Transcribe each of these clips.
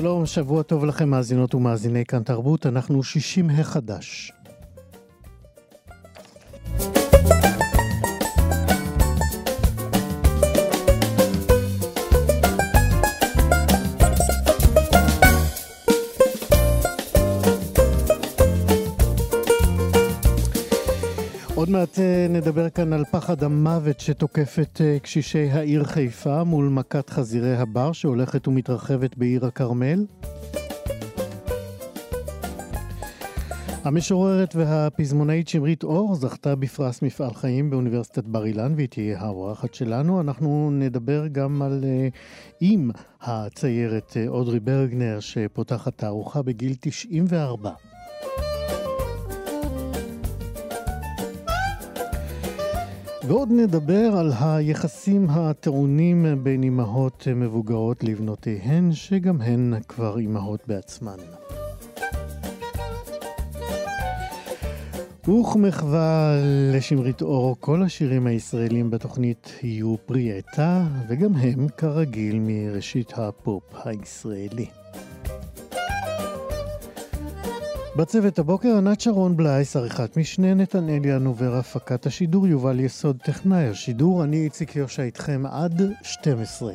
שלום, שבוע טוב לכם מאזינות ומאזיני כאן תרבות, אנחנו 60 החדש. עוד מעט אה, נדבר כאן על פחד המוות שתוקף את אה, קשישי העיר חיפה מול מכת חזירי הבר שהולכת ומתרחבת בעיר הכרמל. המשוררת והפזמונאית שמרית אור זכתה בפרס מפעל חיים באוניברסיטת בר אילן והיא תהיה האורחת שלנו. אנחנו נדבר גם על אה, הציירת אודרי ברגנר שפותחת תערוכה בגיל 94. ועוד נדבר על היחסים הטעונים בין אמהות מבוגרות לבנותיהן, שגם הן כבר אמהות בעצמן. וכמחווה לשמרית אור, כל השירים הישראלים בתוכנית יהיו פרי עטה, וגם הם כרגיל מראשית הפופ הישראלי. בצוות הבוקר ענת שרון בלייס, עריכת משנה נתנאל ינובר, הפקת השידור יובל יסוד טכנאי השידור, אני איציק יושע איתכם עד 12.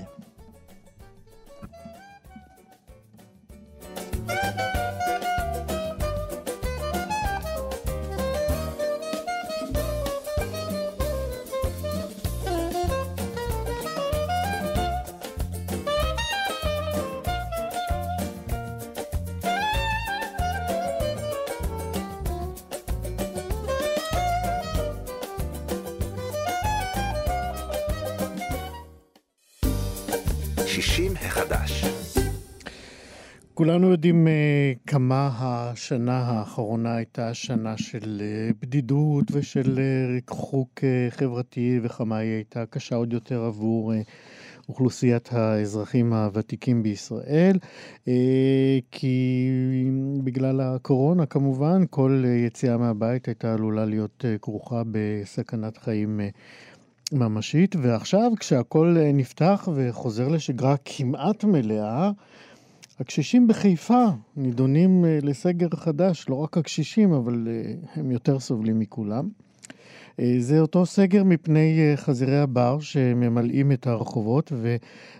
כולנו יודעים uh, כמה השנה האחרונה הייתה שנה של uh, בדידות ושל uh, ריחוק uh, חברתי, וכמה היא הייתה קשה עוד יותר עבור uh, אוכלוסיית האזרחים הוותיקים בישראל, כי בגלל הקורונה כמובן, כל יציאה מהבית הייתה עלולה להיות כרוכה בסכנת חיים. ממשית, ועכשיו כשהכול נפתח וחוזר לשגרה כמעט מלאה, הקשישים בחיפה נידונים אה, לסגר חדש, לא רק הקשישים, אבל אה, הם יותר סובלים מכולם. אה, זה אותו סגר מפני חזירי הבר שממלאים את הרחובות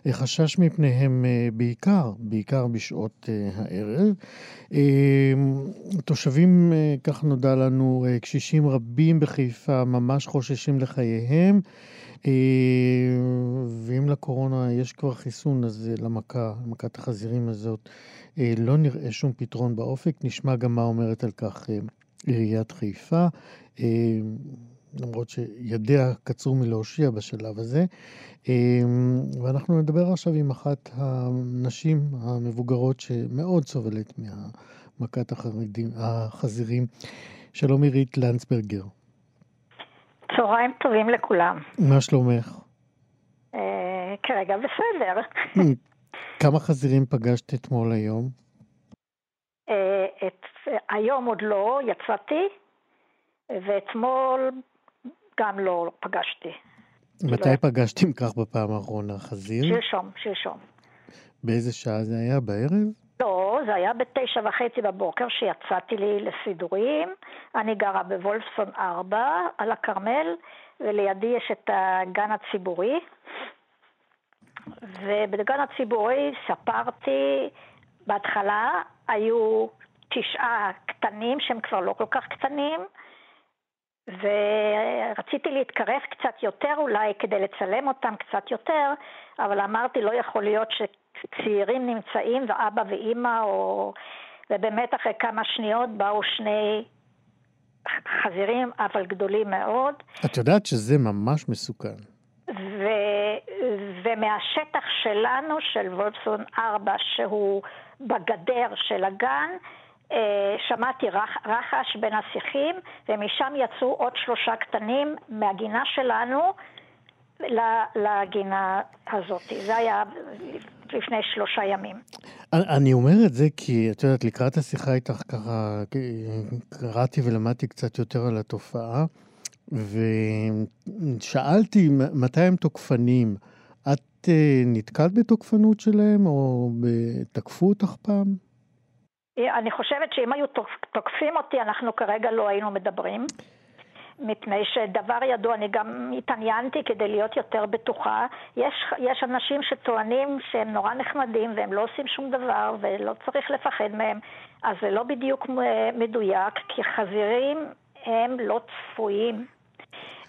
וחשש מפניהם בעיקר, בעיקר בשעות הערב. תושבים, כך נודע לנו, קשישים רבים בחיפה ממש חוששים לחייהם. אה, ואם לקורונה יש כבר חיסון, אז למכה, למכת החזירים הזאת, אה, לא נראה שום פתרון באופק. נשמע גם מה אומרת על כך אה, עיריית חיפה, למרות שידיה קצרו מלהושיע בשלב הזה. ואנחנו נדבר עכשיו עם אחת הנשים המבוגרות שמאוד סובלת מהמכת החרדים, החזירים. שלום עירית לנצברגר. צהריים טובים לכולם. מה שלומך? אה, כרגע בסדר. כמה חזירים פגשת אתמול היום? אה, את, היום עוד לא, יצאתי, ואתמול גם לא פגשתי. מתי לא... פגשת אם כך בפעם האחרונה? חזיר? שלשום, שלשום. באיזה שעה זה היה? בערב? לא, זה היה בתשע וחצי בבוקר שיצאתי לי לסידורים. אני גרה בוולפסון 4 על הכרמל, ולידי יש את הגן הציבורי. ובגן הציבורי ספרתי, בהתחלה היו תשעה קטנים שהם כבר לא כל כך קטנים, ורציתי להתקרב קצת יותר אולי כדי לצלם אותם קצת יותר, אבל אמרתי לא יכול להיות שצעירים נמצאים ואבא ואימא, או... ובאמת אחרי כמה שניות באו שני חזירים, אבל גדולים מאוד. את יודעת שזה ממש מסוכן. ו... ומהשטח שלנו, של וולפסון 4, שהוא בגדר של הגן, שמעתי רח, רחש בין השיחים, ומשם יצאו עוד שלושה קטנים מהגינה שלנו לגינה הזאת. זה היה לפני שלושה ימים. אני אומר את זה כי, את יודעת, לקראת השיחה איתך ככה, קראתי ולמדתי קצת יותר על התופעה, ושאלתי מתי הם תוקפנים. את אה, נתקלת בתוקפנות שלהם, או תקפו אותך פעם? אני חושבת שאם היו תוקפים אותי, אנחנו כרגע לא היינו מדברים. מפני שדבר ידוע, אני גם התעניינתי כדי להיות יותר בטוחה. יש, יש אנשים שטוענים שהם נורא נחמדים והם לא עושים שום דבר ולא צריך לפחד מהם, אז זה לא בדיוק מדויק, כי חזירים הם לא צפויים.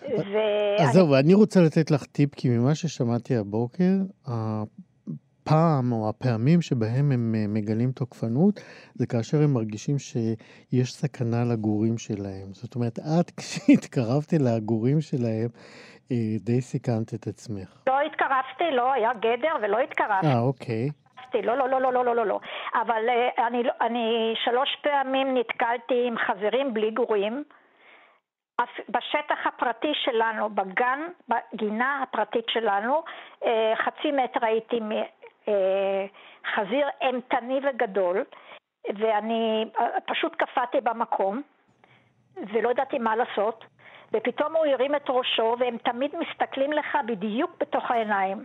ו... אז זהו, ואני רוצה לתת לך טיפ, כי ממה ששמעתי הבוקר, הפעם או הפעמים שבהם הם אה, מגלים תוקפנות, זה כאשר הם מרגישים שיש סכנה לגורים שלהם. זאת אומרת, את, כשהתקרבת לגורים שלהם, אה, די סיכנת את עצמך. לא התקרבתי, לא, היה גדר ולא התקרבתי. אה, אוקיי. לא, לא, לא, לא, לא, לא, לא, לא. אבל uh, אני, אני שלוש פעמים נתקלתי עם חזירים בלי גורים. בשטח הפרטי שלנו, בגן, בגינה הפרטית שלנו, חצי מטר הייתי חזיר אימתני וגדול, ואני אה, פשוט קפאתי במקום, ולא ידעתי מה לעשות, ופתאום הוא הרים את ראשו, והם תמיד מסתכלים לך בדיוק בתוך העיניים.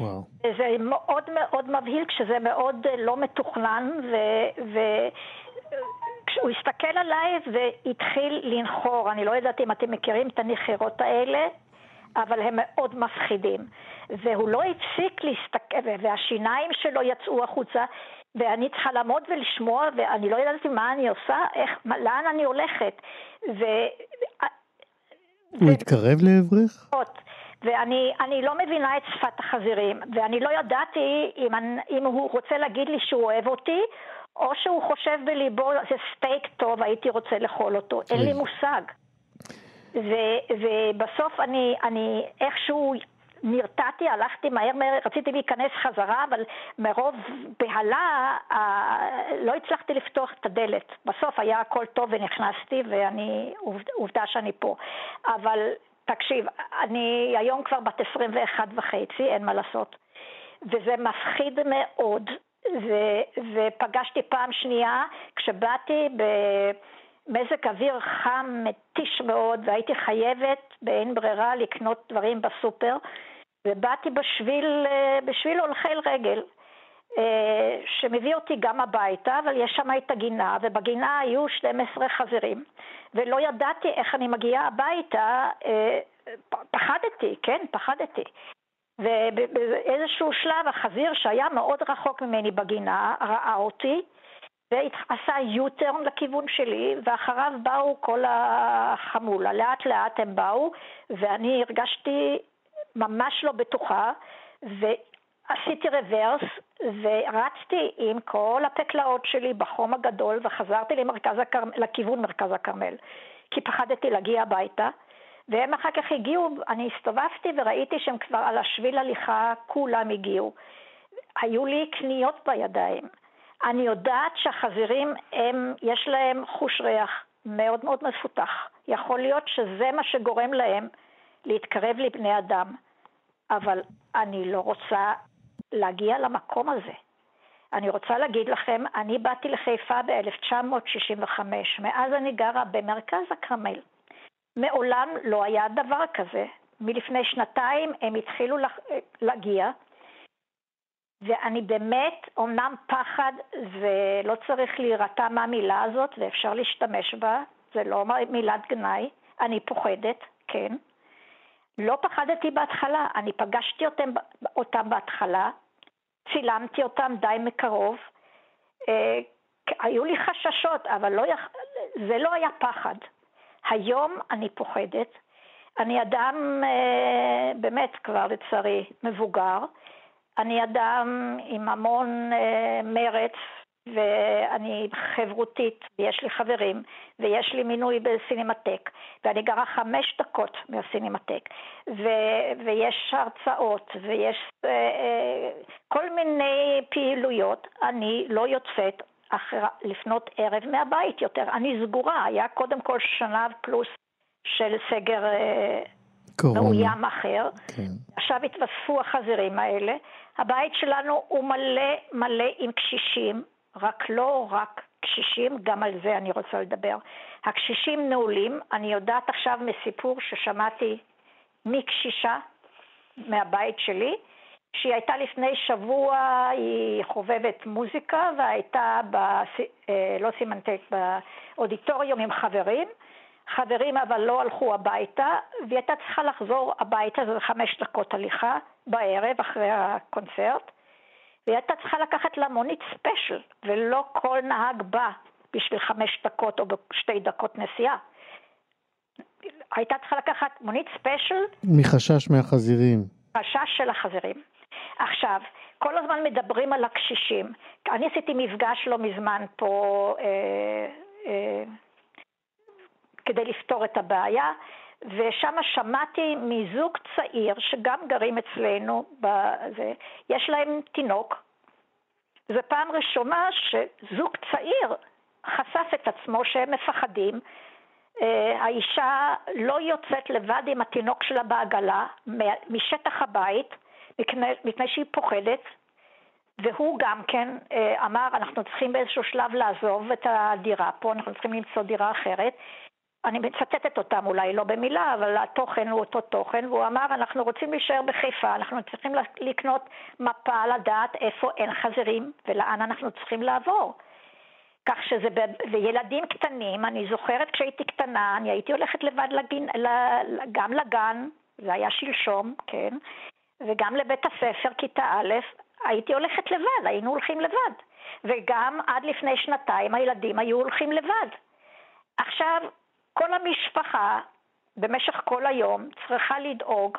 וואו. זה מאוד מאוד מבהיל כשזה מאוד אה, לא מתוכנן, וכשהוא הסתכל עליי והתחיל לנחור, אני לא יודעת אם אתם מכירים את הנחירות האלה, אבל הם מאוד מפחידים. והוא לא הפסיק להסתכל, והשיניים שלו יצאו החוצה, ואני צריכה לעמוד ולשמוע, ואני לא ידעתי מה אני עושה, איך, מה, לאן אני הולכת. ו... הוא ו... התקרב לעברך? ואני לא מבינה את שפת החזירים, ואני לא ידעתי אם, אני, אם הוא רוצה להגיד לי שהוא אוהב אותי, או שהוא חושב בליבו, זה סטייק טוב, הייתי רוצה לאכול אותו. אין לי מושג. ו- ובסוף אני, אני איכשהו נרתעתי, הלכתי מהר מהר, רציתי להיכנס חזרה, אבל מרוב בהלה אה, לא הצלחתי לפתוח את הדלת. בסוף היה הכל טוב ונכנסתי, ואני, עובדה שאני פה. אבל תקשיב, אני היום כבר בת 21 וחצי, אין מה לעשות. וזה מפחיד מאוד, ו, ופגשתי פעם שנייה, כשבאתי ב... מזג אוויר חם, מתיש מאוד, והייתי חייבת באין ברירה לקנות דברים בסופר, ובאתי בשביל, אה, בשביל הולכי רגל, אה, שמביא אותי גם הביתה, אבל יש שם את הגינה, ובגינה היו 12 חזירים, ולא ידעתי איך אני מגיעה הביתה, אה, פחדתי, כן, פחדתי. ובאיזשהו שלב החזיר שהיה מאוד רחוק ממני בגינה ראה אותי ועשה U-turn לכיוון שלי, ואחריו באו כל החמולה. לאט לאט הם באו, ואני הרגשתי ממש לא בטוחה, ועשיתי רוורס, ורצתי עם כל הפקלאות שלי בחום הגדול, וחזרתי למרכז הקר... לכיוון מרכז הכרמל, כי פחדתי להגיע הביתה. והם אחר כך הגיעו, אני הסתובבתי וראיתי שהם כבר על השביל הליכה, כולם הגיעו. היו לי קניות בידיים. אני יודעת שהחזירים, הם, יש להם חוש ריח מאוד מאוד מפותח. יכול להיות שזה מה שגורם להם להתקרב לבני אדם, אבל אני לא רוצה להגיע למקום הזה. אני רוצה להגיד לכם, אני באתי לחיפה ב-1965, מאז אני גרה במרכז הכרמל. מעולם לא היה דבר כזה. מלפני שנתיים הם התחילו להגיע, ואני באמת, אומנם פחד, ולא צריך להירתע מהמילה הזאת, ואפשר להשתמש בה, זה לא מילת גנאי, אני פוחדת, כן. לא פחדתי בהתחלה, אני פגשתי אותם, אותם בהתחלה, צילמתי אותם די מקרוב. אה, היו לי חששות, אבל לא יכ... זה לא היה פחד. היום אני פוחדת. אני אדם אה, באמת כבר לצערי מבוגר. אני אדם עם המון אה, מרץ ואני חברותית, ויש לי חברים, ויש לי מינוי בסינמטק, ואני גרה חמש דקות מהסינמטק, ו- ויש הרצאות, ויש uh, uh, כל מיני פעילויות. אני לא יוצאת אחר, לפנות ערב מהבית יותר. אני סגורה, היה קודם כל שנה פלוס של סגר uh, מאוים אחר. כן. עכשיו התווספו החזירים האלה. הבית שלנו הוא מלא מלא עם קשישים. רק לא רק קשישים, גם על זה אני רוצה לדבר. הקשישים נעולים, אני יודעת עכשיו מסיפור ששמעתי מקשישה מהבית שלי, שהיא הייתה לפני שבוע, היא חובבת מוזיקה והייתה, ב, אה, לא סימנטק, באודיטוריום עם חברים. חברים אבל לא הלכו הביתה, והיא הייתה צריכה לחזור הביתה, זה חמש דקות הליכה בערב אחרי הקונצרט. והיא הייתה צריכה לקחת לה מונית ספיישל, ולא כל נהג בא בשביל חמש דקות או בשתי דקות נסיעה. הייתה צריכה לקחת מונית ספיישל. מחשש מהחזירים. חשש של החזירים. עכשיו, כל הזמן מדברים על הקשישים. אני עשיתי מפגש לא מזמן פה אה, אה, כדי לפתור את הבעיה, ושם שמעתי מזוג צעיר שגם גרים אצלנו, בזה, יש להם תינוק. זו פעם ראשונה שזוג צעיר חשף את עצמו שהם מפחדים. אה, האישה לא יוצאת לבד עם התינוק שלה בעגלה משטח הבית, מפני שהיא פוחדת, והוא גם כן אה, אמר, אנחנו צריכים באיזשהו שלב לעזוב את הדירה פה, אנחנו צריכים למצוא דירה אחרת, אני מצטטת אותם אולי לא במילה, אבל התוכן הוא אותו תוכן, והוא אמר, אנחנו רוצים להישאר בחיפה, אנחנו צריכים לקנות מפה לדעת איפה אין חזירים ולאן אנחנו צריכים לעבור. כך שזה, וילדים קטנים, אני זוכרת כשהייתי קטנה, אני הייתי הולכת לבד לגן, גם לגן, זה היה שלשום, כן, וגם לבית הספר, כיתה א', הייתי הולכת לבד, היינו הולכים לבד. וגם עד לפני שנתיים הילדים היו הולכים לבד. עכשיו, כל המשפחה במשך כל היום צריכה לדאוג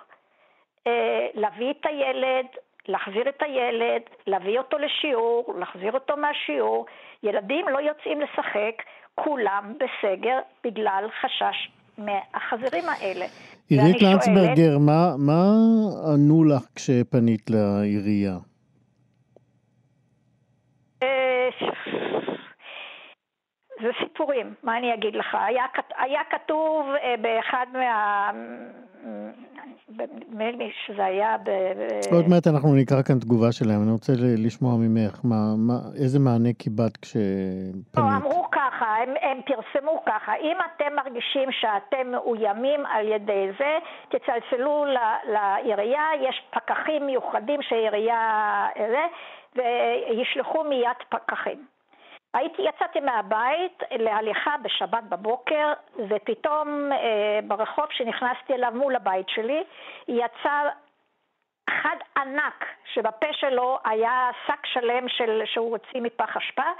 אה, להביא את הילד, להחזיר את הילד, להביא אותו לשיעור, להחזיר אותו מהשיעור. ילדים לא יוצאים לשחק, כולם בסגר בגלל חשש מהחזירים האלה. עירית לנצברגר, שואלת... מה, מה ענו לך כשפנית לעירייה? אה, זה סיפורים, מה אני אגיד לך? היה, היה כתוב אה, באחד מה... נדמה לי שזה היה ב... עוד מעט אנחנו נקרא כאן תגובה שלהם, אני רוצה לשמוע ממך, מה, מה, איזה מענה קיבלת כשפנית? לא, אמרו ככה, הם, הם פרסמו ככה, אם אתם מרגישים שאתם מאוימים על ידי זה, תצלצלו לעירייה, יש פקחים מיוחדים שהעירייה... וישלחו מיד פקחים. הייתי, יצאתי מהבית להליכה בשבת בבוקר, ופתאום אה, ברחוב שנכנסתי אליו מול הבית שלי, יצא אחד ענק שבפה שלו היה שק שלם של, שהוא הוציא מפח אשפה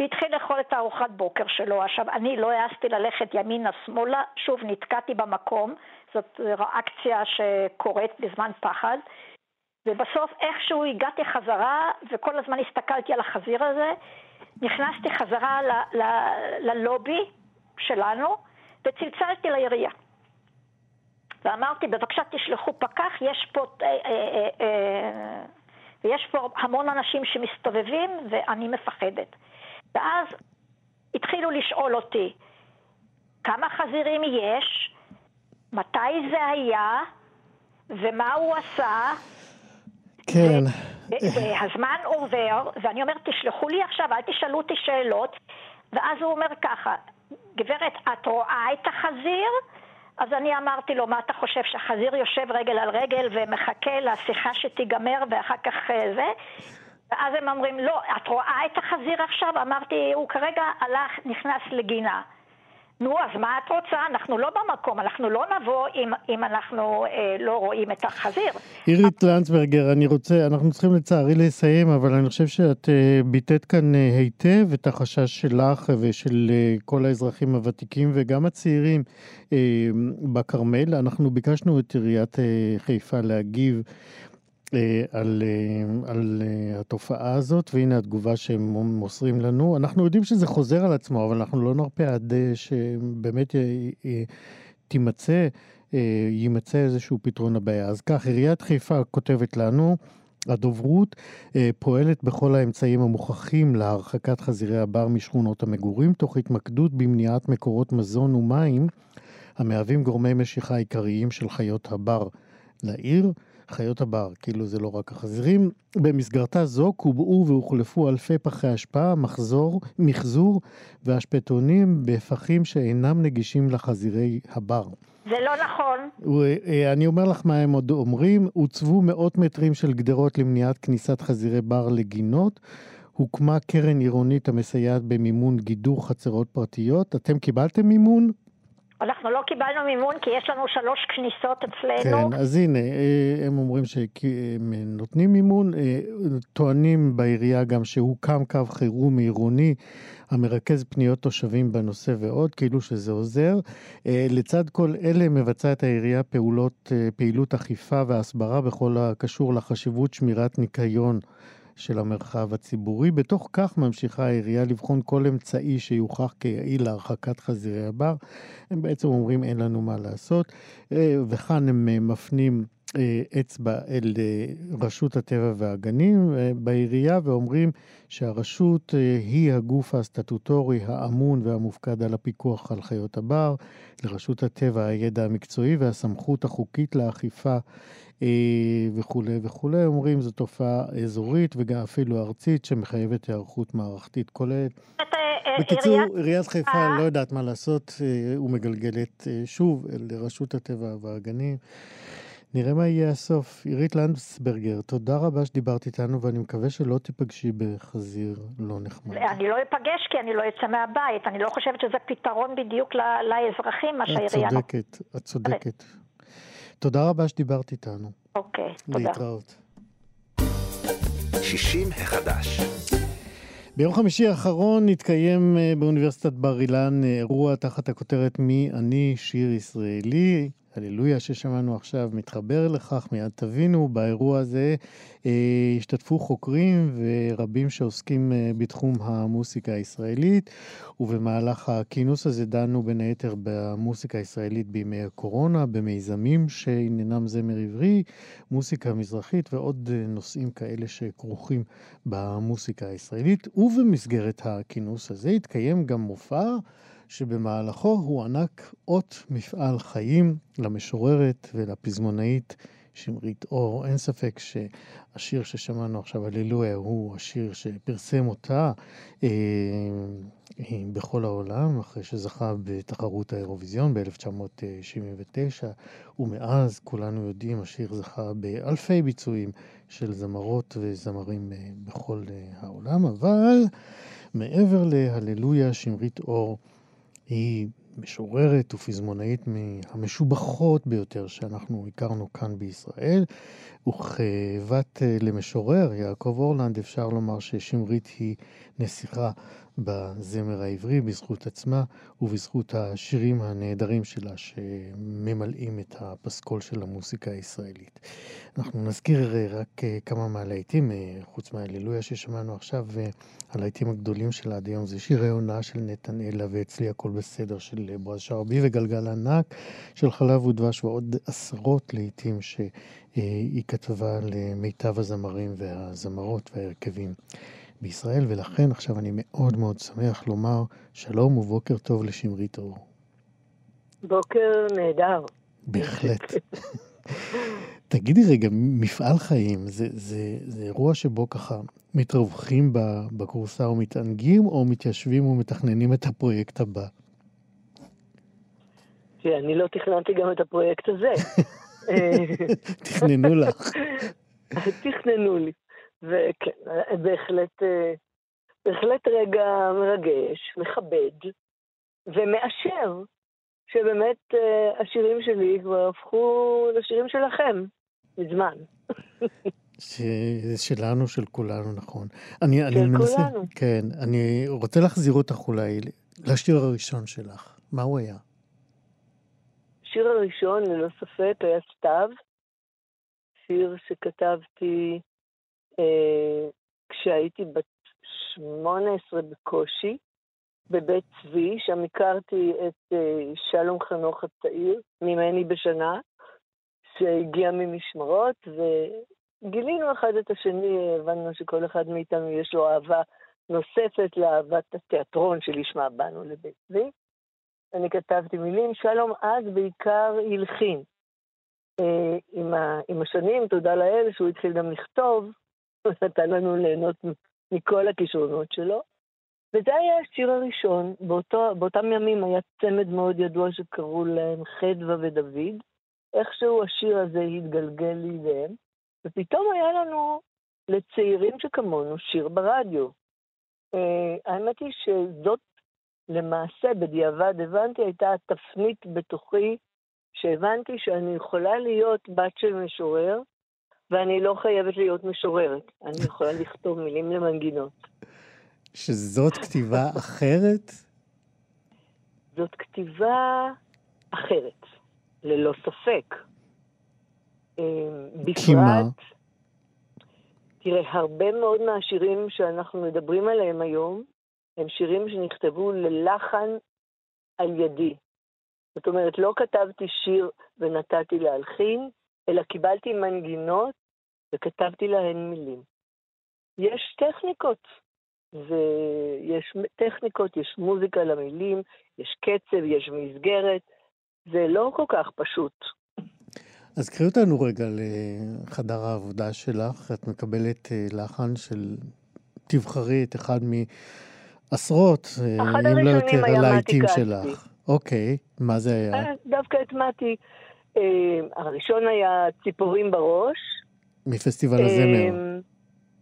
והתחיל לאכול את הארוחת בוקר שלו. עכשיו, אני לא העזתי ללכת ימינה-שמאלה, שוב נתקעתי במקום, זאת ריאקציה שקורית בזמן פחד. ובסוף איכשהו הגעתי חזרה וכל הזמן הסתכלתי על החזיר הזה נכנסתי חזרה ל- ל- ללובי שלנו וצלצלתי לעירייה. ואמרתי, בבקשה תשלחו פקח, יש פה, אה, אה, אה, ויש פה המון אנשים שמסתובבים ואני מפחדת. ואז התחילו לשאול אותי, כמה חזירים יש, מתי זה היה, ומה הוא עשה. כן. והזמן עובר, ואני אומרת, תשלחו לי עכשיו, אל תשאלו אותי שאלות, ואז הוא אומר ככה, גברת, את רואה את החזיר? אז אני אמרתי לו, מה אתה חושב, שהחזיר יושב רגל על רגל ומחכה לשיחה שתיגמר ואחר כך אה, זה? ואז הם אומרים, לא, את רואה את החזיר עכשיו? אמרתי, הוא כרגע הלך, נכנס לגינה. נו, אז מה את רוצה? אנחנו לא במקום, אנחנו לא נבוא אם, אם אנחנו אה, לא רואים את החזיר. אירית לנצברגר, אני רוצה, אנחנו צריכים לצערי לסיים, אבל אני חושב שאת אה, ביטאת כאן אה, היטב את החשש שלך ושל אה, כל האזרחים הוותיקים וגם הצעירים אה, בכרמל. אנחנו ביקשנו את עיריית אה, חיפה להגיב על, אה, על אה, התופעה הזאת, והנה התגובה שהם מוסרים לנו. אנחנו יודעים שזה חוזר על עצמו, אבל אנחנו לא נרפה עד שבאמת תימצא, יימצא איזשהו פתרון לבעיה. אז כך, עיריית חיפה כותבת לנו, הדוברות פועלת בכל האמצעים המוכחים להרחקת חזירי הבר משכונות המגורים, תוך התמקדות במניעת מקורות מזון ומים המהווים גורמי משיכה עיקריים של חיות הבר לעיר. חיות הבר, כאילו זה לא רק החזירים. במסגרתה זו קובעו והוחלפו אלפי פחי אשפה, מחזור, מחזור ואשפתונים בפחים שאינם נגישים לחזירי הבר. זה לא נכון. אה, אני אומר לך מה הם עוד אומרים, הוצבו מאות מטרים של גדרות למניעת כניסת חזירי בר לגינות. הוקמה קרן עירונית המסייעת במימון גידור חצרות פרטיות. אתם קיבלתם מימון? אנחנו לא קיבלנו מימון כי יש לנו שלוש כניסות אצלנו. כן, אז הנה, אה, הם אומרים שהם נותנים מימון, אה, טוענים בעירייה גם שהוקם קו חירום עירוני המרכז פניות תושבים בנושא ועוד, כאילו שזה עוזר. אה, לצד כל אלה מבצעת העירייה פעולות, פעילות אכיפה והסברה בכל הקשור לחשיבות שמירת ניקיון. של המרחב הציבורי. בתוך כך ממשיכה העירייה לבחון כל אמצעי שיוכח כיעיל להרחקת חזירי הבר. הם בעצם אומרים אין לנו מה לעשות, אה, וכאן הם אה, מפנים אה, אצבע אל רשות הטבע והגנים בעירייה ואומרים שהרשות היא הגוף הסטטוטורי האמון והמופקד על הפיקוח על חיות הבר, לרשות הטבע הידע המקצועי והסמכות החוקית לאכיפה וכולי וכולי, אומרים זו תופעה אזורית וגם אפילו ארצית שמחייבת היערכות מערכתית כוללת. אה, אה, בקיצור, עיריית חיפה לא יודעת מה לעשות ומגלגלת שוב לרשות הטבע והגנים. נראה מה יהיה הסוף. עירית לנדסברגר, תודה רבה שדיברת איתנו, ואני מקווה שלא תיפגשי בחזיר לא נחמד. אני לא אפגש כי אני לא אצא מהבית. אני לא חושבת שזה פתרון בדיוק לאזרחים, מה שהעירייה... את צודקת, את צודקת. תודה רבה שדיברת איתנו. אוקיי, תודה. להתראות. 60 החדש. ביום חמישי האחרון התקיים אה, באוניברסיטת בר אילן אה, אירוע תחת הכותרת מי אני שיר ישראלי. הללויה ששמענו עכשיו מתחבר לכך, מיד תבינו. באירוע הזה אה, השתתפו חוקרים ורבים שעוסקים אה, בתחום המוסיקה הישראלית, ובמהלך הכינוס הזה דנו בין היתר במוסיקה הישראלית בימי הקורונה, במיזמים שעניינם זמר עברי, מוסיקה מזרחית ועוד אה, נושאים כאלה שכרוכים במוסיקה הישראלית. ובמסגרת הכינוס הזה התקיים גם מופע שבמהלכו הוענק אות מפעל חיים למשוררת ולפזמונאית שמרית אור. אין ספק שהשיר ששמענו עכשיו, הללויה, הוא השיר שפרסם אותה אה, אה, בכל העולם, אחרי שזכה בתחרות האירוויזיון ב-1979, ומאז, כולנו יודעים, השיר זכה באלפי ביצועים של זמרות וזמרים אה, בכל אה, העולם, אבל מעבר להללויה, שמרית אור, היא משוררת ופזמונאית מהמשובחות ביותר שאנחנו הכרנו כאן בישראל, וכבת אה, למשורר, יעקב אורלנד, אפשר לומר ששמרית היא נסיכה בזמר העברי בזכות עצמה ובזכות השירים הנהדרים שלה שממלאים את הפסקול של המוסיקה הישראלית. אנחנו נזכיר רק כמה מהלהיטים, חוץ מההללויה ששמענו עכשיו, הלהיטים הגדולים שלה עד היום זה שירי עונה של נתנאלה ואצלי הכל בסדר של בועז שרבי וגלגל ענק של חלב ודבש ועוד עשרות להיטים שהיא כתבה למיטב הזמרים והזמרות וההרכבים. בישראל, ולכן עכשיו אני מאוד מאוד שמח לומר שלום ובוקר טוב לשמרית אור. בוקר נהדר. בהחלט. תגידי רגע, מפעל חיים, זה, זה, זה אירוע שבו ככה מתרווחים בכורסה ומתענגים, או מתיישבים ומתכננים את הפרויקט הבא? תראה, אני לא תכננתי גם את הפרויקט הזה. תכננו לך. תכננו לי. וכן, בהחלט, בהחלט רגע מרגש, מכבד, ומאשר שבאמת אה, השירים שלי כבר הפכו לשירים שלכם, מזמן. שלנו, של כולנו, נכון. אני, של אני מנסה, כולנו. כן, אני רוצה להחזיר אותך אולי לשיר הראשון שלך. מה הוא היה? השיר הראשון, ללא ספק, היה סתיו, שיר שכתבתי אה, כשהייתי בת 18 בקושי, בבית צבי, שם הכרתי את אה, שלום חנוך הצעיר, ממני בשנה, שהגיע ממשמרות, וגילינו אחד את השני, הבנו שכל אחד מאיתנו יש לו אהבה נוספת לאהבת התיאטרון שלשמה באנו לבית צבי. אני כתבתי מילים, שלום אז בעיקר הלחין. אה, עם, עם השנים, תודה לאל שהוא התחיל גם לכתוב, הוא נתן לנו ליהנות מכל הכישרונות שלו. וזה היה השיר הראשון, באותו, באותם ימים היה צמד מאוד ידוע שקראו להם חדווה ודוד. איכשהו השיר הזה התגלגל לידיהם, ופתאום היה לנו, לצעירים שכמונו, שיר ברדיו. אה, האמת היא שזאת למעשה, בדיעבד הבנתי, הייתה התפנית בתוכי, שהבנתי שאני יכולה להיות בת של משורר, ואני לא חייבת להיות משוררת. אני יכולה לכתוב מילים למנגינות. שזאת כתיבה אחרת? זאת כתיבה אחרת, ללא ספק. אה? בפרט, תראה, הרבה מאוד מהשירים שאנחנו מדברים עליהם היום, הם שירים שנכתבו ללחן על ידי. זאת אומרת, לא כתבתי שיר ונתתי להלחין, אלא קיבלתי מנגינות וכתבתי להן מילים. יש טכניקות, ויש טכניקות, יש מוזיקה למילים, יש קצב, יש מסגרת, זה לא כל כך פשוט. אז קחי אותנו רגע לחדר העבודה שלך. את מקבלת אה, לחן של... תבחרי את אחד מעשרות, אה, אם לא יותר, הלהיטים שלך. אוקיי, מה זה היה? אה, דווקא את מתי. הראשון היה ציפורים בראש. מפסטיבל הזמר.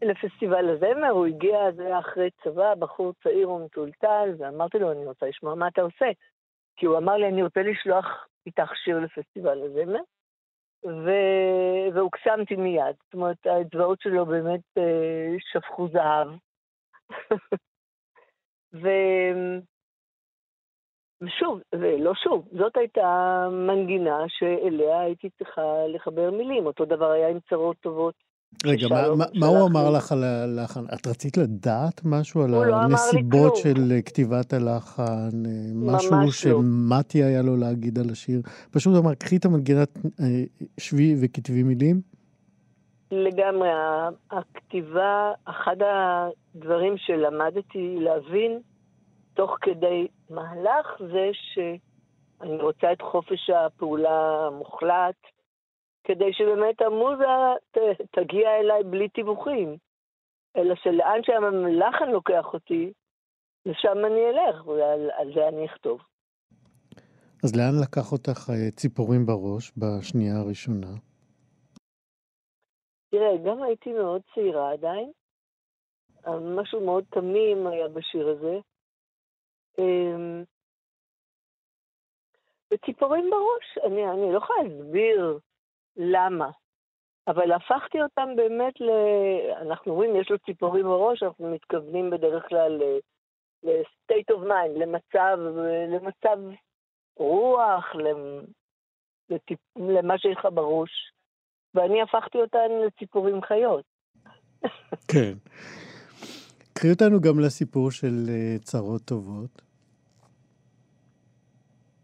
אה, לפסטיבל הזמר, הוא הגיע, זה היה אחרי צבא, בחור צעיר ומטולטל, ואמרתי לו, אני רוצה לשמוע מה אתה עושה. כי הוא אמר לי, אני רוצה לשלוח איתך שיר לפסטיבל הזמר, ו... והוקסמתי מיד. זאת אומרת, האצבעות שלו באמת אה, שפכו זהב. ו... ושוב, ולא שוב, זאת הייתה מנגינה שאליה הייתי צריכה לחבר מילים. אותו דבר היה עם צרות טובות. רגע, מה, מה, מה הוא אמר. לך על הלחן? את רצית לדעת משהו על לא הנסיבות כלום. של אה, כתיבת הלחן? אה, משהו לא. שמתי היה לו להגיד על השיר? פשוט אמר, קחי את המנגינת, אה, שבי וכתבי מילים? לגמרי, הכתיבה, אחד הדברים שלמדתי להבין תוך כדי מהלך זה שאני רוצה את חופש הפעולה המוחלט, כדי שבאמת המוזה ת- תגיע אליי בלי תיווכים, אלא שלאן שהלחן לוקח אותי, לשם אני אלך, ועל על זה אני אכתוב. אז לאן לקח אותך אה, ציפורים בראש בשנייה הראשונה? תראה, גם הייתי מאוד צעירה עדיין. אה, משהו מאוד תמים היה בשיר הזה. אמ, וציפורים בראש, אני, אני לא יכולה להסביר למה, אבל הפכתי אותם באמת ל... אנחנו אומרים, יש לו ציפורים בראש, אנחנו מתכוונים בדרך כלל ל-state of mind, למצב, למצב רוח, לטיפ, למה שיש לך בראש. ואני הפכתי אותן לציפורים חיות. כן. קחי אותנו גם לסיפור של אה, צרות טובות.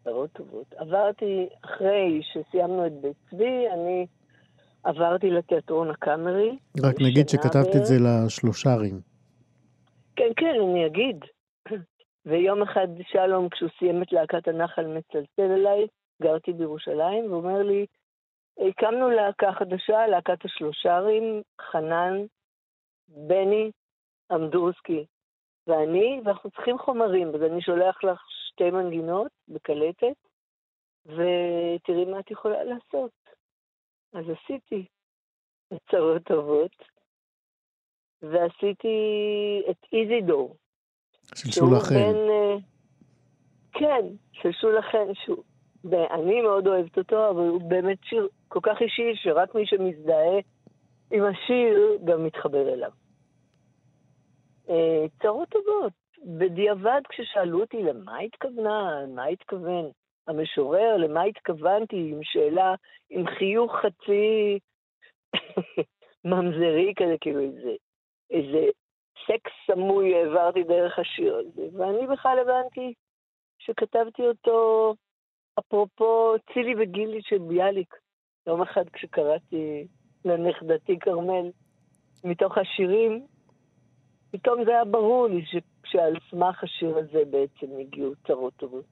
צרות טובות. עברתי, אחרי שסיימנו את בית צבי, אני עברתי לתיאטרון הקאמרי. רק נגיד שכתבת את. זה לשלושרים. כן, כן, אני אגיד. ויום אחד שלום, כשהוא סיים את להקת הנחל, מצלצל אליי, גרתי בירושלים, והוא אומר לי, הקמנו להקה חדשה, להקת השלושרים, חנן, בני, אמדורסקי ואני, ואנחנו צריכים חומרים, אז אני שולח לך שתי מנגינות בקלטת, ותראי מה את יכולה לעשות. אז עשיתי את צרות טובות, ועשיתי את איזידור. של שהוא שולה חן. בן... אה, כן, של שולה חן, שהוא... אני מאוד אוהבת אותו, אבל הוא באמת שיר כל כך אישי, שרק מי שמזדהה עם השיר גם מתחבר אליו. אה, צרות טובות. בדיעבד, כששאלו אותי למה התכוונה, למה התכוון המשורר, למה התכוונתי, עם שאלה, עם חיוך חצי ממזרי כזה, כאילו איזה, איזה סקס סמוי העברתי דרך השיר הזה. ואני בכלל הבנתי שכתבתי אותו אפרופו צילי וגילי של ביאליק. יום אחד כשקראתי לנכדתי כרמל מתוך השירים, פתאום זה היה ברור לי ש... שעל סמך השיר הזה בעצם הגיעו צרות טובות.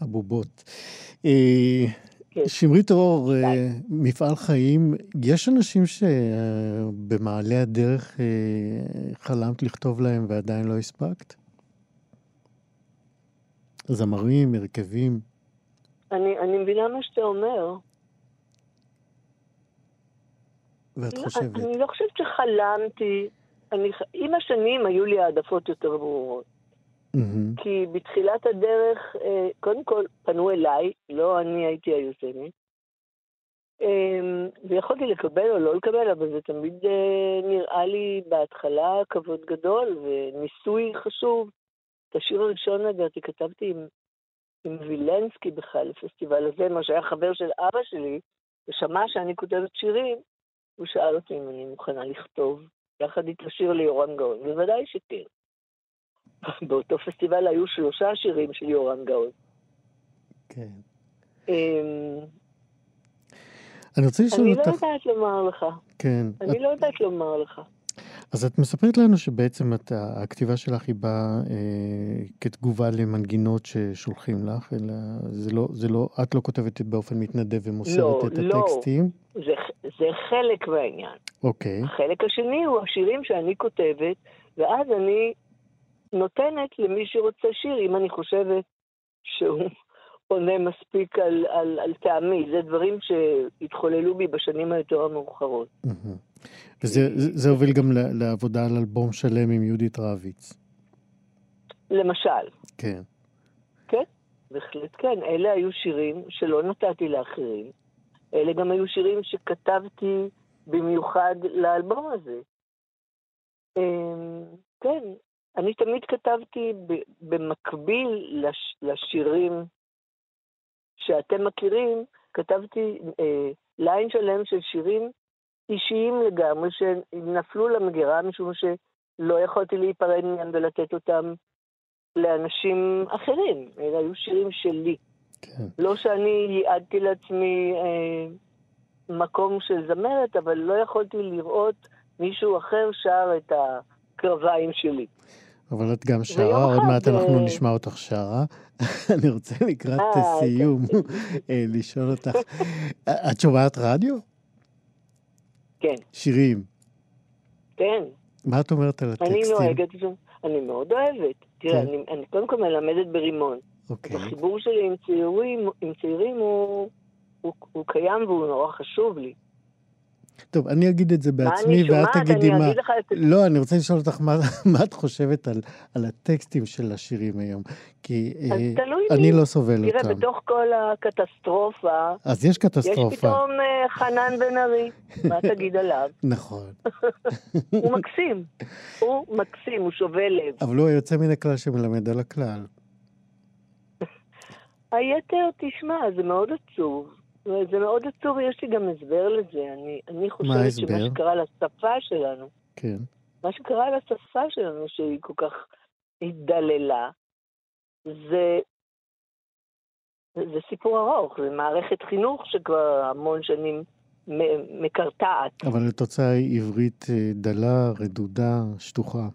הבובות. אה, כן. שמרית אור, אה, מפעל חיים, יש אנשים שבמעלה הדרך אה, חלמת לכתוב להם ועדיין לא הספקת? זמרים, הרכבים? אני, אני מבינה מה שאתה אומר. ואת לא, חושבת? אני לא חושבת שחלמתי. אני, עם השנים היו לי העדפות יותר ברורות. Mm-hmm. כי בתחילת הדרך, אה, קודם כל פנו אליי, לא אני הייתי היוזמת, אמ, ויכולתי לקבל או לא לקבל, אבל זה תמיד אה, נראה לי בהתחלה כבוד גדול וניסוי חשוב. את השיר הראשון, לדעתי, כתבתי עם, עם וילנסקי בכלל, לפסטיבל הזה, מה שהיה חבר של אבא שלי, ושמע שאני כותבת שירים, הוא שאל אותי אם אני מוכנה לכתוב יחד איתו שיר ליורם גאון. בוודאי שכן. באותו פסטיבל היו שלושה שירים של יורם גאון. כן. אמ, אני רוצה לשאול אותך... אני לא יודעת לומר לך. כן. אני לא יודעת לומר לך. אז את מספרת לנו שבעצם את, הכתיבה שלך היא באה אה, כתגובה למנגינות ששולחים לך, אלא זה לא, זה לא, את לא כותבת באופן מתנדב ומוסרת לא, את לא. הטקסטים? לא, זה, זה חלק מהעניין. אוקיי. החלק השני הוא השירים שאני כותבת, ואז אני נותנת למי שרוצה שיר, אם אני חושבת שהוא עונה מספיק על, על, על טעמי. זה דברים שהתחוללו בי בשנים היותר המאוחרות. וזה הוביל גם לעבודה על אלבום שלם עם יהודית רביץ. למשל. כן. כן, בהחלט כן. אלה היו שירים שלא נתתי לאחרים. אלה גם היו שירים שכתבתי במיוחד לאלבום הזה. אמ, כן, אני תמיד כתבתי במקביל לש, לשירים שאתם מכירים, כתבתי אה, ליין שלם של שירים אישיים לגמרי, שנפלו למגירה משום שלא יכולתי להיפרד מהם ולתת אותם לאנשים אחרים. אלה היו שירים שלי. כן. לא שאני ייעדתי לעצמי אה, מקום של זמרת, אבל לא יכולתי לראות מישהו אחר שר את הקרביים שלי. אבל את גם שרה, עוד מעט אנחנו אה, נשמע אותך שרה. אני רוצה לקראת אה, סיום כן. לשאול אותך, את שומעת רדיו? כן. שירים. כן. מה את אומרת על הטקסטים? אני נוהגת, אני מאוד אוהבת. תראה, כן. אני, אני קודם כל מלמדת ברימון. אוקיי. החיבור שלי עם צעירים, עם צעירים הוא, הוא, הוא קיים והוא נורא חשוב לי. טוב, אני אגיד את זה בעצמי, ואת תגידי מה... אני את... לא, אני רוצה לשאול אותך מה, מה את חושבת על, על הטקסטים של השירים היום. כי אה, אני לא סובל תראה, אותם. תראה, בתוך כל הקטסטרופה... אז יש קטסטרופה. יש פתאום uh, חנן בן ארי, מה תגיד עליו? נכון. הוא מקסים, הוא מקסים, הוא שובה לב. אבל הוא היוצא מן הכלל שמלמד על הכלל. היתר, תשמע, זה מאוד עצוב. זה מאוד עצוב, יש לי גם הסבר לזה. אני, אני חושבת שמה שקרה לשפה שלנו, כן. מה שקרה לשפה שלנו, שהיא כל כך התדללה, זה, זה סיפור ארוך, זה מערכת חינוך שכבר המון שנים מקרטעת. אבל התוצאה היא עברית אה, דלה, רדודה, שטוחה.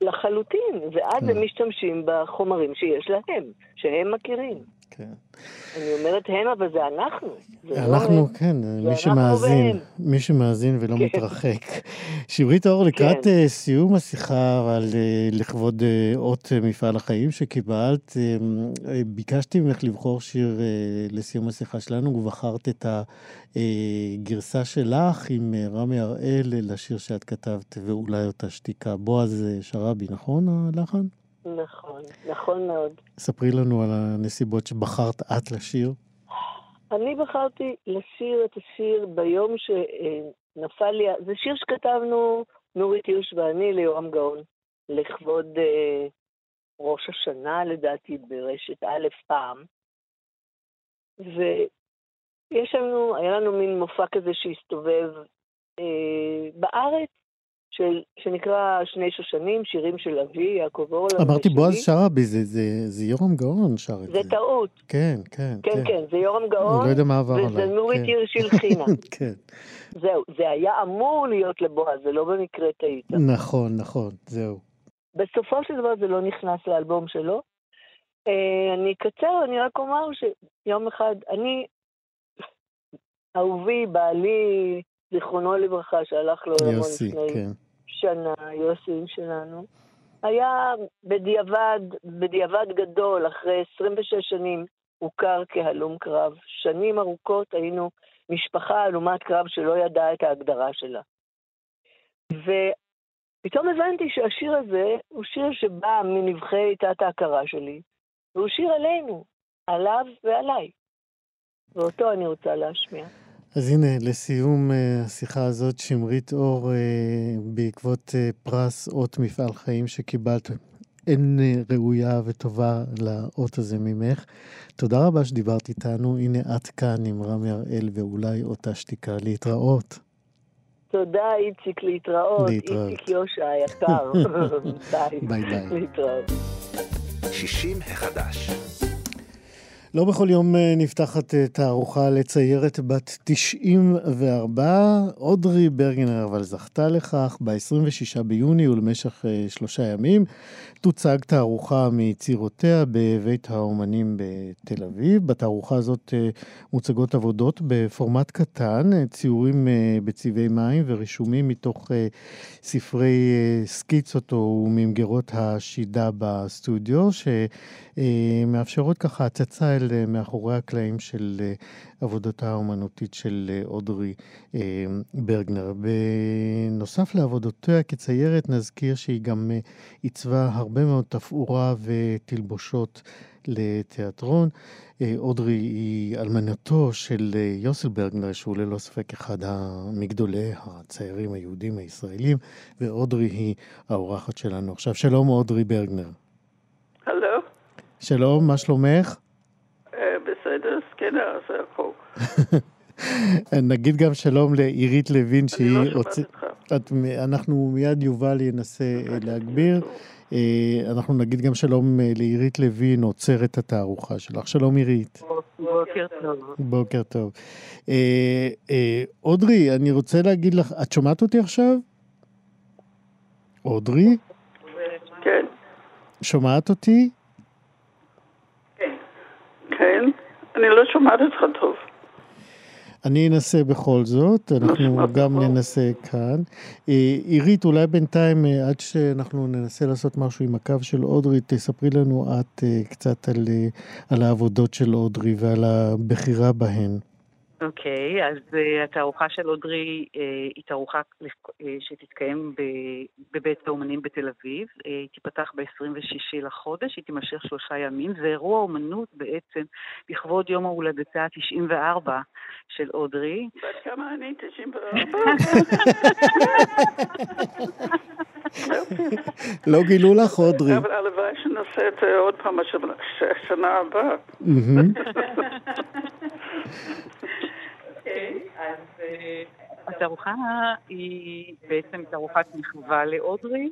לחלוטין, ואז כן. הם משתמשים בחומרים שיש להם, שהם מכירים. כן. אני אומרת הם, אבל זה אנחנו. זה לא אנחנו, לא כן, זה מי שמאזין, מי שמאזין ולא כן. מתרחק. שמרית אור, לקראת כן. uh, סיום השיחה, אבל uh, לכבוד uh, אות מפעל החיים שקיבלת, ביקשתי ממך לבחור שיר לסיום השיחה שלנו, ובחרת את הגרסה שלך עם רמי הראל לשיר שאת כתבת, ואולי אותה שתיקה. בועז שראבי, נכון הלחן? נכון, נכון מאוד. ספרי לנו על הנסיבות שבחרת את לשיר. אני בחרתי לשיר את השיר ביום שנפל לי, זה שיר שכתבנו נורית הירש ואני ליורם גאון, לכבוד אה, ראש השנה, לדעתי, ברשת א' פעם. ויש לנו, היה לנו מין מופע כזה שהסתובב אה, בארץ, של, שנקרא שני שושנים, שירים של אבי, יעקב אורלנד אמרתי בועז שרעבי, זה, זה, זה יורם גאון שר את זה. זה טעות. כן, כן, כן. כן, כן, זה יורם גאון. אני לא יודע מה עבר עליי. וזה נורית כן. הירש הלחינה. כן. זהו, זה היה אמור להיות לבועז, זה לא במקרה טעית. נכון, נכון, זהו. בסופו של דבר זה לא נכנס לאלבום שלו. אה, אני אקצר, אני רק אומר שיום אחד, אני, אהובי, בעלי, זיכרונו לברכה, שהלך לו לעולמו לפני כן. שנה, יוסי שלנו, היה בדיעבד, בדיעבד גדול, אחרי 26 שנים, הוכר כהלום קרב. שנים ארוכות היינו משפחה הלומת קרב שלא ידעה את ההגדרה שלה. ופתאום הבנתי שהשיר הזה הוא שיר שבא מנבחי תת-ההכרה שלי, והוא שיר עלינו, עליו ועליי. ואותו אני רוצה להשמיע. אז הנה, לסיום uh, השיחה הזאת, שמרית אור, uh, בעקבות uh, פרס אות מפעל חיים שקיבלת, אין ראויה וטובה לאות הזה ממך. תודה רבה שדיברת איתנו. הנה את כאן עם רמי הראל ואולי אותה שתיקה. להתראות. תודה, איציק, להתראות. להתראות. איציק יושע היקר. ביי. ביי ביי. להתראות. 60 החדש. לא בכל יום אה, נפתחת אה, תערוכה לציירת בת 94. אודרי ברגנר אבל זכתה לכך ב-26 ביוני ולמשך אה, שלושה ימים. תוצג תערוכה מיצירותיה בבית האומנים בתל אביב. בתערוכה הזאת מוצגות עבודות בפורמט קטן, ציורים בצבעי מים ורישומים מתוך ספרי סקיצות או ממגרות השידה בסטודיו, שמאפשרות ככה הצצה אל אה, מאחורי הקלעים של אה, עבודתה האומנותית של אה, אודרי ברגנר. בנוסף לעבודותיה כציירת, נזכיר שהיא גם עיצבה הרבה מאוד תפאורה ותלבושות לתיאטרון. אודרי היא אלמנתו של יוסל ברגנר, שהוא ללא ספק אחד מגדולי הציירים היהודים הישראלים, ואודרי היא האורחת שלנו עכשיו. שלום, אודרי ברגנר. הלו. שלום, מה שלומך? בסדר, זקנה, זה הכל. נגיד גם שלום לעירית לוין שהיא... אני לא שומעת אותך. אנחנו מיד יובל ינסה אה, להגביר. אה, אנחנו נגיד גם שלום אה, לעירית לוין, עוצרת התערוכה שלך. שלום עירית. בוקר טוב. בוקר טוב. אודרי, אני רוצה להגיד לך, את שומעת אותי עכשיו? אודרי? כן. שומעת אותי? כן. אני לא שומעת אותך טוב. אני אנסה בכל זאת, אנחנו לא גם טוב. ננסה כאן. אה, עירית, אולי בינתיים, אה, עד שאנחנו ננסה לעשות משהו עם הקו של אודרי, תספרי לנו את אה, קצת על, על העבודות של אודרי ועל הבחירה בהן. אוקיי, okay, אז uh, התערוכה של אודרי uh, היא תערוכה uh, שתתקיים בבית האומנים בתל אביב. Uh, היא תיפתח ב-26 לחודש, היא תימשך שלושה ימים. זה אירוע אומנות בעצם לכבוד יום ההולדתה ה-94 של אודרי. בת כמה אני? 94? לא גילו לך אודרי. אבל הלוואי שנעשה את זה עוד פעם השנה הבאה. אז אה, התערוכה היא בעצם תערוכת מחווה לאודרי,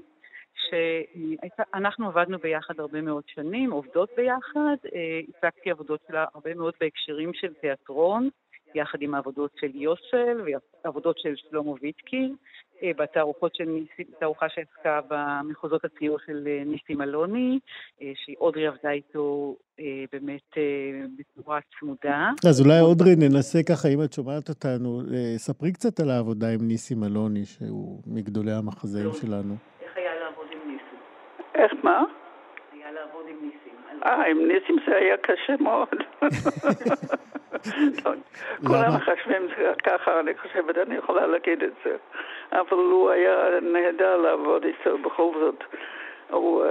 שאנחנו עבדנו ביחד הרבה מאוד שנים, עובדות ביחד, אה, הצגתי עבודות שלה הרבה מאוד בהקשרים של תיאטרון, יחד עם העבודות של יוסל ועבודות של שלמה ויטקי, אה, בתערוכות של ניסי, תערוכה שעסקה במחוזות הציור של אה, ניסים אלוני, אה, שאודרי עבדה איתו באמת בצורה צמודה. אז אולי אודרי ננסה ככה, אם את שומעת אותנו, ספרי קצת על העבודה עם ניסים אלוני, שהוא מגדולי המחזאים שלנו. איך היה לעבוד עם ניסים? איך מה? היה לעבוד עם ניסים. אה, עם ניסים זה היה קשה מאוד. כולם מחשבים ככה, אני חושבת, אני יכולה להגיד את זה. אבל הוא היה נהדר לעבוד איתו בכל זאת. הוא,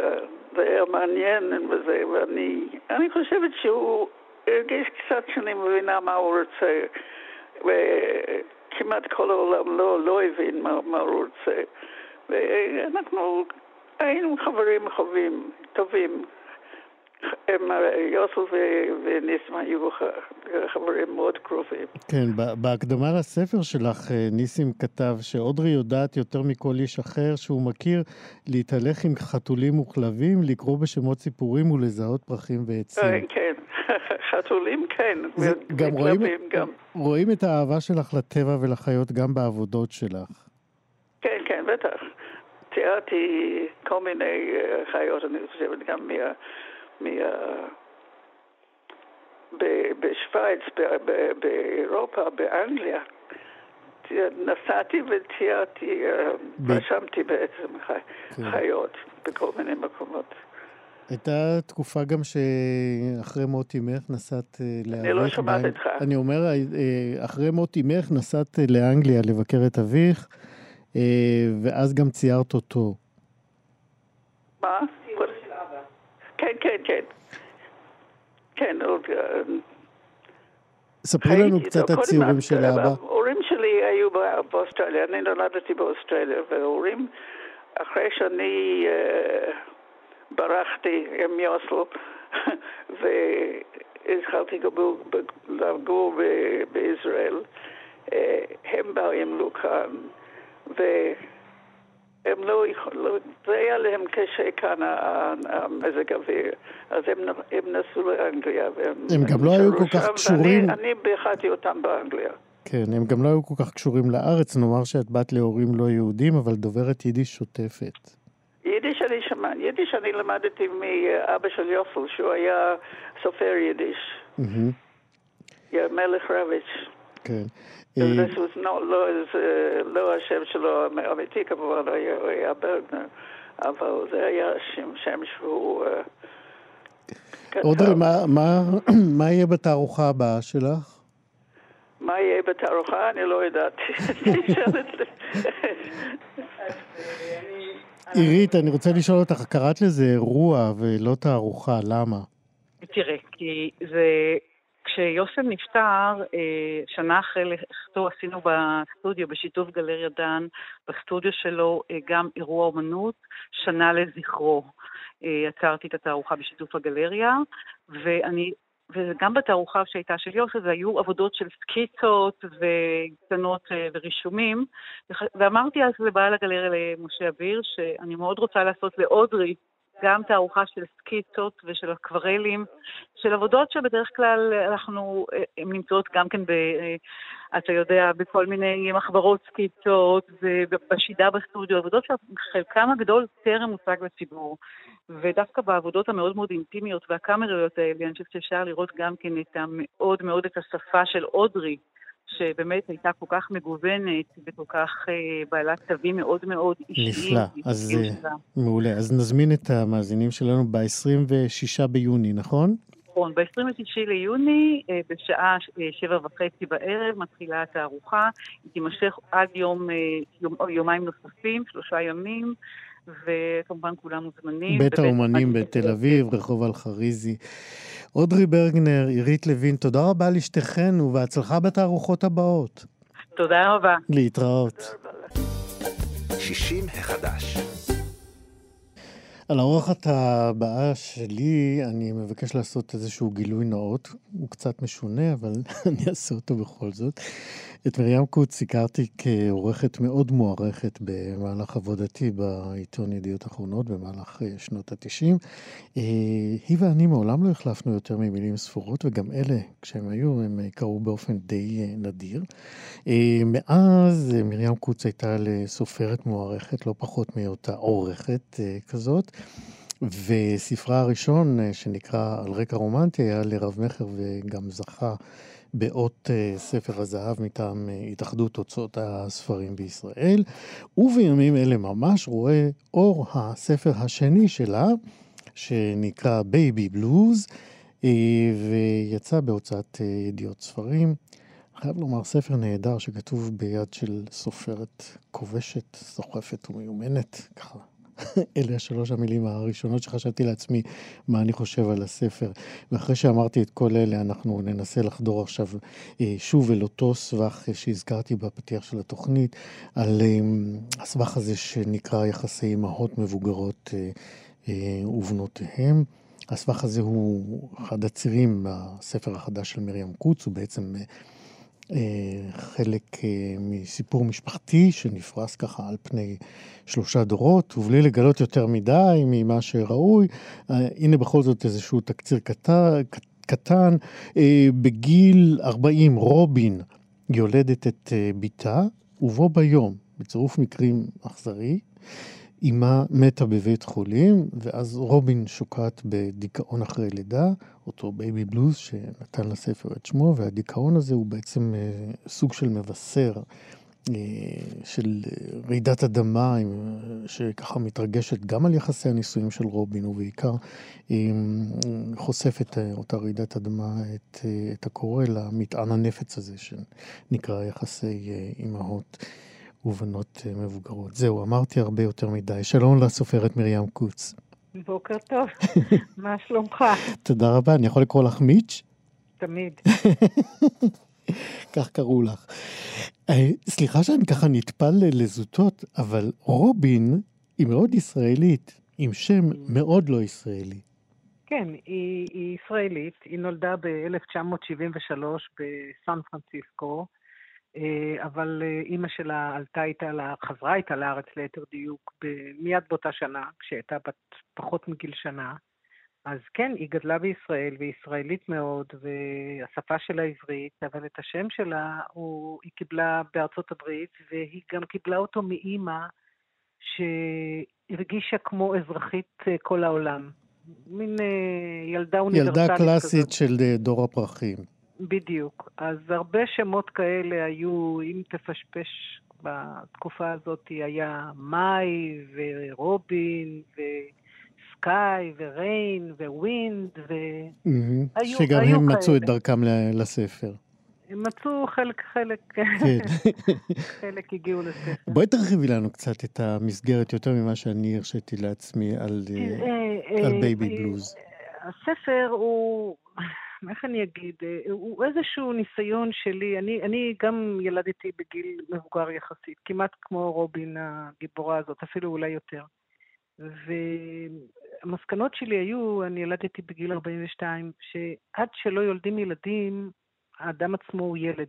זה היה מעניין וזה, ואני אני חושבת שהוא הרגיש קצת שאני מבינה מה הוא רוצה, וכמעט כל העולם לא, לא הבין מה, מה הוא רוצה. ואנחנו היינו חברים חובים, טובים. הם, יוסף וניסים היו חברים מאוד קרובים. כן, בהקדמה לספר שלך, אה, ניסים כתב שאודרי יודעת יותר מכל איש אחר שהוא מכיר להתהלך עם חתולים וכלבים, לקרוא בשמות סיפורים ולזהות פרחים ועצים. אה, כן, חתולים כן, גם רואים, גם. רואים את האהבה שלך לטבע ולחיות גם בעבודות שלך. כן, כן, בטח. תיארתי כל מיני אה, חיות, אני חושבת, גם מה... מה... בשוויץ, באירופה, באנגליה. נסעתי ותיארתי, אה, רשמתי בעצם כן. חיות בכל מיני מקומות. הייתה תקופה גם שאחרי מות אמך נסעת לארץ. אני לא שומעת אותך. אני אומר, אה, אחרי מות אמך נסעת לאנגליה לבקר את אביך, אה, ואז גם ציירת אותו. מה? כן, כן, כן. כן, עוד... אה, ספרי לנו קצת את הציורים של אבא. ההורים שלי היו באוסטרליה, אני נולדתי באוסטרליה, וההורים, אחרי שאני uh, ברחתי עם יוסל, והתחלתי לגור בישראל, הם באו עם לוקאן, הם לא יכולו, זה היה להם קשה כאן המזג האוויר, אז הם, הם נסעו לאנגליה. הם גם לא היו כל כך קשורים... ואני ביחדתי אותם באנגליה. כן, הם גם לא היו כל כך קשורים לארץ, נאמר שאת בת להורים לא יהודים, אבל דוברת יידיש שוטפת. יידיש אני שמע, יידיש אני למדתי מאבא של יופל, שהוא היה סופר יידיש. מלך רביץ'. כן. זה לא השם שלו האמיתי כמובן, הוא היה ברגנר, אבל זה היה שם שהוא... אודרי, מה יהיה בתערוכה הבאה שלך? מה יהיה בתערוכה? אני לא ידעתי. עירית, אני רוצה לשאול אותך, קראת לזה אירוע ולא תערוכה, למה? תראה, כי זה כשיוסף נפטר, אה, שנה אחרי לכתו עשינו בסטודיו, בשיתוף גלריה דן, בסטודיו שלו אה, גם אירוע אומנות, שנה לזכרו. אה, עצרתי את התערוכה בשיתוף הגלריה, ואני וגם בתערוכה שהייתה של יוסף, זה היו עבודות של סקיצות וקטנות ורישומים, ואמרתי אז לבעל הגלריה למשה אביר, שאני מאוד רוצה לעשות לאודרי גם תערוכה של סקיצות ושל אקוורלים, של עבודות שבדרך כלל אנחנו, הן נמצאות גם כן, ב, אתה יודע, בכל מיני מחברות סקיצות ובשידה בסטודיו, עבודות שחלקם הגדול טרם מוצג לציבור. ודווקא בעבודות המאוד מאוד אינטימיות והקאמריות האלה, אני חושבת שאפשר לראות גם כן את המאוד מאוד את השפה של אודרי. שבאמת הייתה כל כך מגוונת וכל כך uh, בעלת תווים מאוד מאוד אישיים. נפלא, אז uh, מעולה. אז נזמין את המאזינים שלנו ב-26 ביוני, נכון? נכון, ב-26 ליוני, uh, בשעה שבע וחצי בערב, מתחילה התערוכה. היא תימשך עד יום, יום, יומיים נוספים, שלושה ימים. וכמובן כולם מוזמנים. בית האומנים בתל אביב, רחוב אלחריזי. אודרי ברגנר, עירית לוין, תודה רבה לשתיכן ובהצלחה בתערוכות הבאות. תודה רבה. להתראות. 60 החדש. על האורחת הבאה שלי אני מבקש לעשות איזשהו גילוי נאות. הוא קצת משונה, אבל אני אעשה אותו בכל זאת. את מרים קוץ הכרתי כעורכת מאוד מוערכת במהלך עבודתי בעיתון ידיעות אחרונות במהלך אה, שנות התשעים. אה, היא ואני מעולם לא החלפנו יותר ממילים ספורות, וגם אלה, כשהם היו, הם אה, קרו באופן די נדיר. מאז מרים קוץ הייתה לסופרת מוערכת, לא פחות מהיותה עורכת כזאת. וספרה הראשון, שנקרא על רקע רומנטי, היה לרב-מכר וגם זכה באות אה, ספר הזהב מטעם אה, התאחדות הוצאות הספרים בישראל, ובימים אלה ממש רואה אור הספר השני שלה, שנקרא בייבי בלוז, אה, ויצא בהוצאת ידיעות ספרים. חייב לומר, ספר נהדר שכתוב ביד של סופרת כובשת, סוחפת ומיומנת, ככה אלה השלוש המילים הראשונות שחשבתי לעצמי מה אני חושב על הספר. ואחרי שאמרתי את כל אלה, אנחנו ננסה לחדור עכשיו אה, שוב אל אותו סבך שהזכרתי בפתיח של התוכנית, על אה, הסבך הזה שנקרא יחסי אמהות מבוגרות ובנותיהם. הסבך הזה הוא אחד הצירים בספר החדש של מרים קוץ, הוא בעצם אה, חלק אה, מסיפור משפחתי שנפרס ככה על פני שלושה דורות, ובלי לגלות יותר מדי ממה שראוי, אה, הנה בכל זאת איזשהו תקציר קטן. קטן, בגיל 40 רובין יולדת את בתה, ובו ביום, בצירוף מקרים אכזרי, אמה מתה בבית חולים, ואז רובין שוקעת בדיכאון אחרי לידה, אותו בייבי בלוז שנתן לספר את שמו, והדיכאון הזה הוא בעצם אה, סוג של מבשר אה, של רעידת אדמה, שככה מתרגשת גם על יחסי הנישואים של רובין, ובעיקר אה, חושפת אותה רעידת אדמה את, את הקורא למטען הנפץ הזה, שנקרא יחסי אימהות. ובנות אה, מבוגרות. זהו, אמרתי הרבה יותר מדי. שלום לסופרת מרים קוץ. בוקר טוב, מה שלומך? תודה רבה, אני יכול לקרוא לך מיץ'? תמיד. כך קראו לך. אה, סליחה שאני ככה נטפל לזוטות, אבל רובין היא מאוד ישראלית, עם שם מאוד לא ישראלי. כן, היא, היא ישראלית, היא נולדה ב-1973 בסן פרנסיסקו. אה, אבל אה, אימא שלה עלתה איתה, חזרה איתה לארץ ליתר דיוק, מיד באותה שנה, כשהייתה בת פחות מגיל שנה. אז כן, היא גדלה בישראל, והיא ישראלית מאוד, והשפה שלה עברית, אבל את השם שלה הוא, היא קיבלה בארצות הברית, והיא גם קיבלה אותו מאימא שהרגישה כמו אזרחית אה, כל העולם. מין ילדה אוניברסלית כזאת. ילדה קלאסית של דור הפרחים. בדיוק. אז הרבה שמות כאלה היו, אם תפשפש בתקופה הזאת, היה מאי ורובין וסקאי וריין וווינד, והיו שגם היו הם כאלה. מצאו את דרכם לספר. הם מצאו חלק, חלק, כן. חלק הגיעו לספר. בואי תרחיבי לנו קצת את המסגרת, יותר ממה שאני הרשיתי לעצמי על, אה, על בייבי בלוז. הספר הוא... איך אני אגיד, אה, הוא איזשהו ניסיון שלי, אני, אני גם ילדתי בגיל מבוגר יחסית, כמעט כמו רובין הגיבורה הזאת, אפילו אולי יותר. והמסקנות שלי היו, אני ילדתי בגיל 42, שעד שלא יולדים ילדים, האדם עצמו הוא ילד.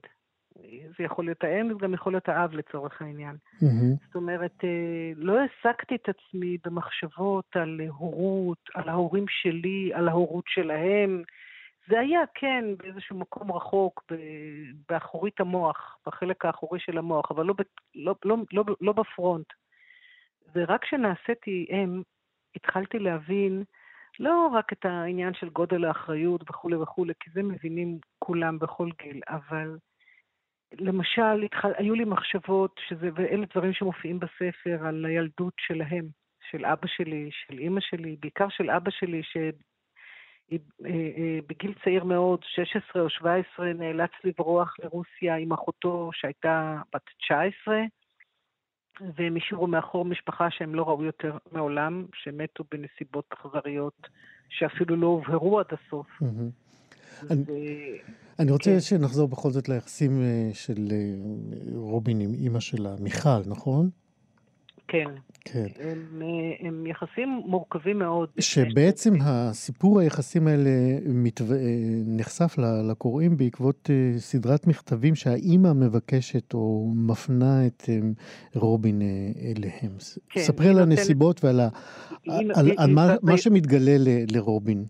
זה יכול להיות האם, זה גם יכול להיות האב לצורך העניין. Mm-hmm. זאת אומרת, אה, לא העסקתי את עצמי במחשבות על הורות, על ההורים שלי, על ההורות שלהם, זה היה, כן, באיזשהו מקום רחוק, באחורית המוח, בחלק האחורי של המוח, אבל לא, לא, לא, לא, לא בפרונט. ורק כשנעשיתי אם, התחלתי להבין לא רק את העניין של גודל האחריות וכולי וכולי, כי זה מבינים כולם בכל גיל, אבל למשל, התחל, היו לי מחשבות, שזה, ואלה דברים שמופיעים בספר, על הילדות שלהם, של אבא שלי, של אימא שלי, בעיקר של אבא שלי, ש... בגיל צעיר מאוד, 16 או 17, נאלץ לברוח לרוסיה עם אחותו שהייתה בת 19, והם השאירו מאחור משפחה שהם לא ראו יותר מעולם, שמתו בנסיבות אכזריות שאפילו לא הובהרו עד הסוף. אני רוצה כן. שנחזור בכל זאת ליחסים אה, של רובין עם אימא שלה, מיכל, נכון? כן. כן. הם, אה, הם יחסים מורכבים מאוד. שבעצם הסיפור היחסים האלה מתו... אה, נחשף לקוראים בעקבות אה, סדרת מכתבים שהאימא מבקשת או מפנה את רובין אליהם. כן, ספרי על הנסיבות ועל ה... היא, על, היא, על היא, מה, מה שמתגלה לרובין.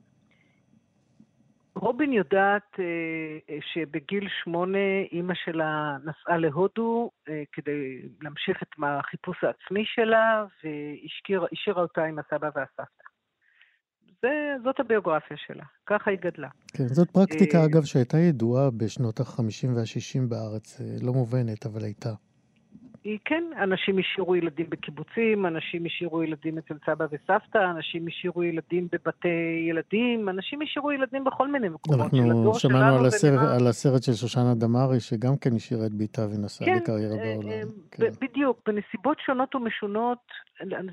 רובין יודעת אה, שבגיל שמונה אימא שלה נסעה להודו אה, כדי להמשיך את החיפוש העצמי שלה, והשאירה אותה עם הסבא והסבתא. זה, זאת הביוגרפיה שלה, ככה היא גדלה. כן, זאת פרקטיקה, אה, אגב, שהייתה ידועה בשנות ה-50 וה-60 בארץ, אה, לא מובנת, אבל הייתה. היא כן, אנשים השאירו ילדים בקיבוצים, אנשים השאירו ילדים אצל סבא וסבתא, אנשים השאירו ילדים בבתי ילדים, אנשים השאירו ילדים בכל מיני מקומות. אנחנו שמענו על, הסרט. על הסרט של שושנה דמארי, שגם כן השאירה את ביתה ונסעה כן, לקריירה אה, בעולם. אה, כן. בדיוק, בנסיבות שונות ומשונות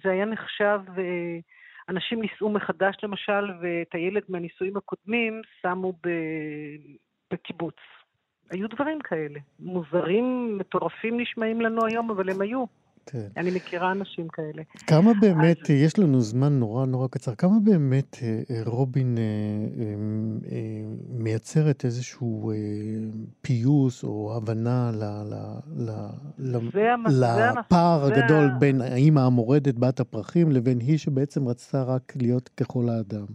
זה היה נחשב, אה, אנשים נישאו מחדש למשל, ואת הילד מהנישואים הקודמים שמו בקיבוץ. היו דברים כאלה. מוזרים, מטורפים נשמעים לנו היום, אבל הם היו. כן. אני מכירה אנשים כאלה. כמה באמת, אז... יש לנו זמן נורא נורא קצר, כמה באמת אה, אה, רובין אה, מייצרת איזשהו פיוס או הבנה ל, ל, ל, ל, לפער הגדול בין האימא המורדת בת הפרחים לבין היא שבעצם רצתה רק להיות ככל האדם.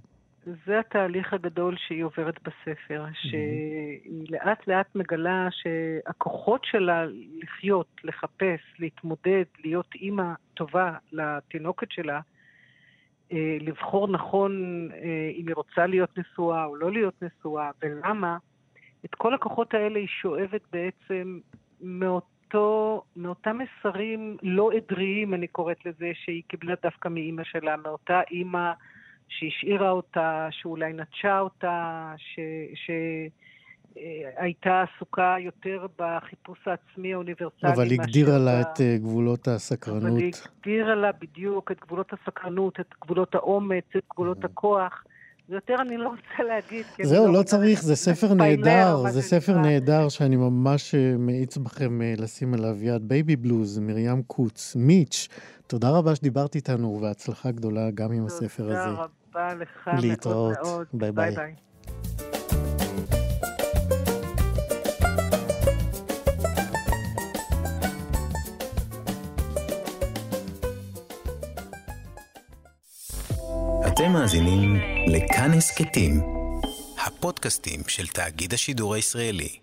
זה התהליך הגדול שהיא עוברת בספר, שהיא לאט לאט מגלה שהכוחות שלה לחיות, לחפש, להתמודד, להיות אימא טובה לתינוקת שלה, אה, לבחור נכון אה, אם היא רוצה להיות נשואה או לא להיות נשואה, ולמה, את כל הכוחות האלה היא שואבת בעצם מאותו, מאותם מסרים לא עדריים, אני קוראת לזה, שהיא קיבלה דווקא מאימא שלה, מאותה אימא שהשאירה אותה, שאולי נטשה אותה, ש... ש... הייתה עסוקה יותר בחיפוש העצמי האוניברסלי. אבל הגדירה לה את אה, גבולות הסקרנות. אבל היא הגדירה לה בדיוק את גבולות הסקרנות, את גבולות האומץ, את גבולות mm. הכוח. זה יותר אני לא רוצה להגיד. זהו, לא, לא צריך, זה ספר נהדר, זה ספר נהדר שאני ממש אה, מאיץ בכם אה, לשים עליו יד. בייבי בלוז, מרים קוץ, מיץ', תודה רבה שדיברת איתנו, והצלחה גדולה גם עם הספר הזה. תודה רבה. רבה לך להתראות. מאוד מאוד. ביי ביי. ביי, ביי. אתם מאזינים לכאן הסכתים, הפודקאסטים של תאגיד השידור הישראלי.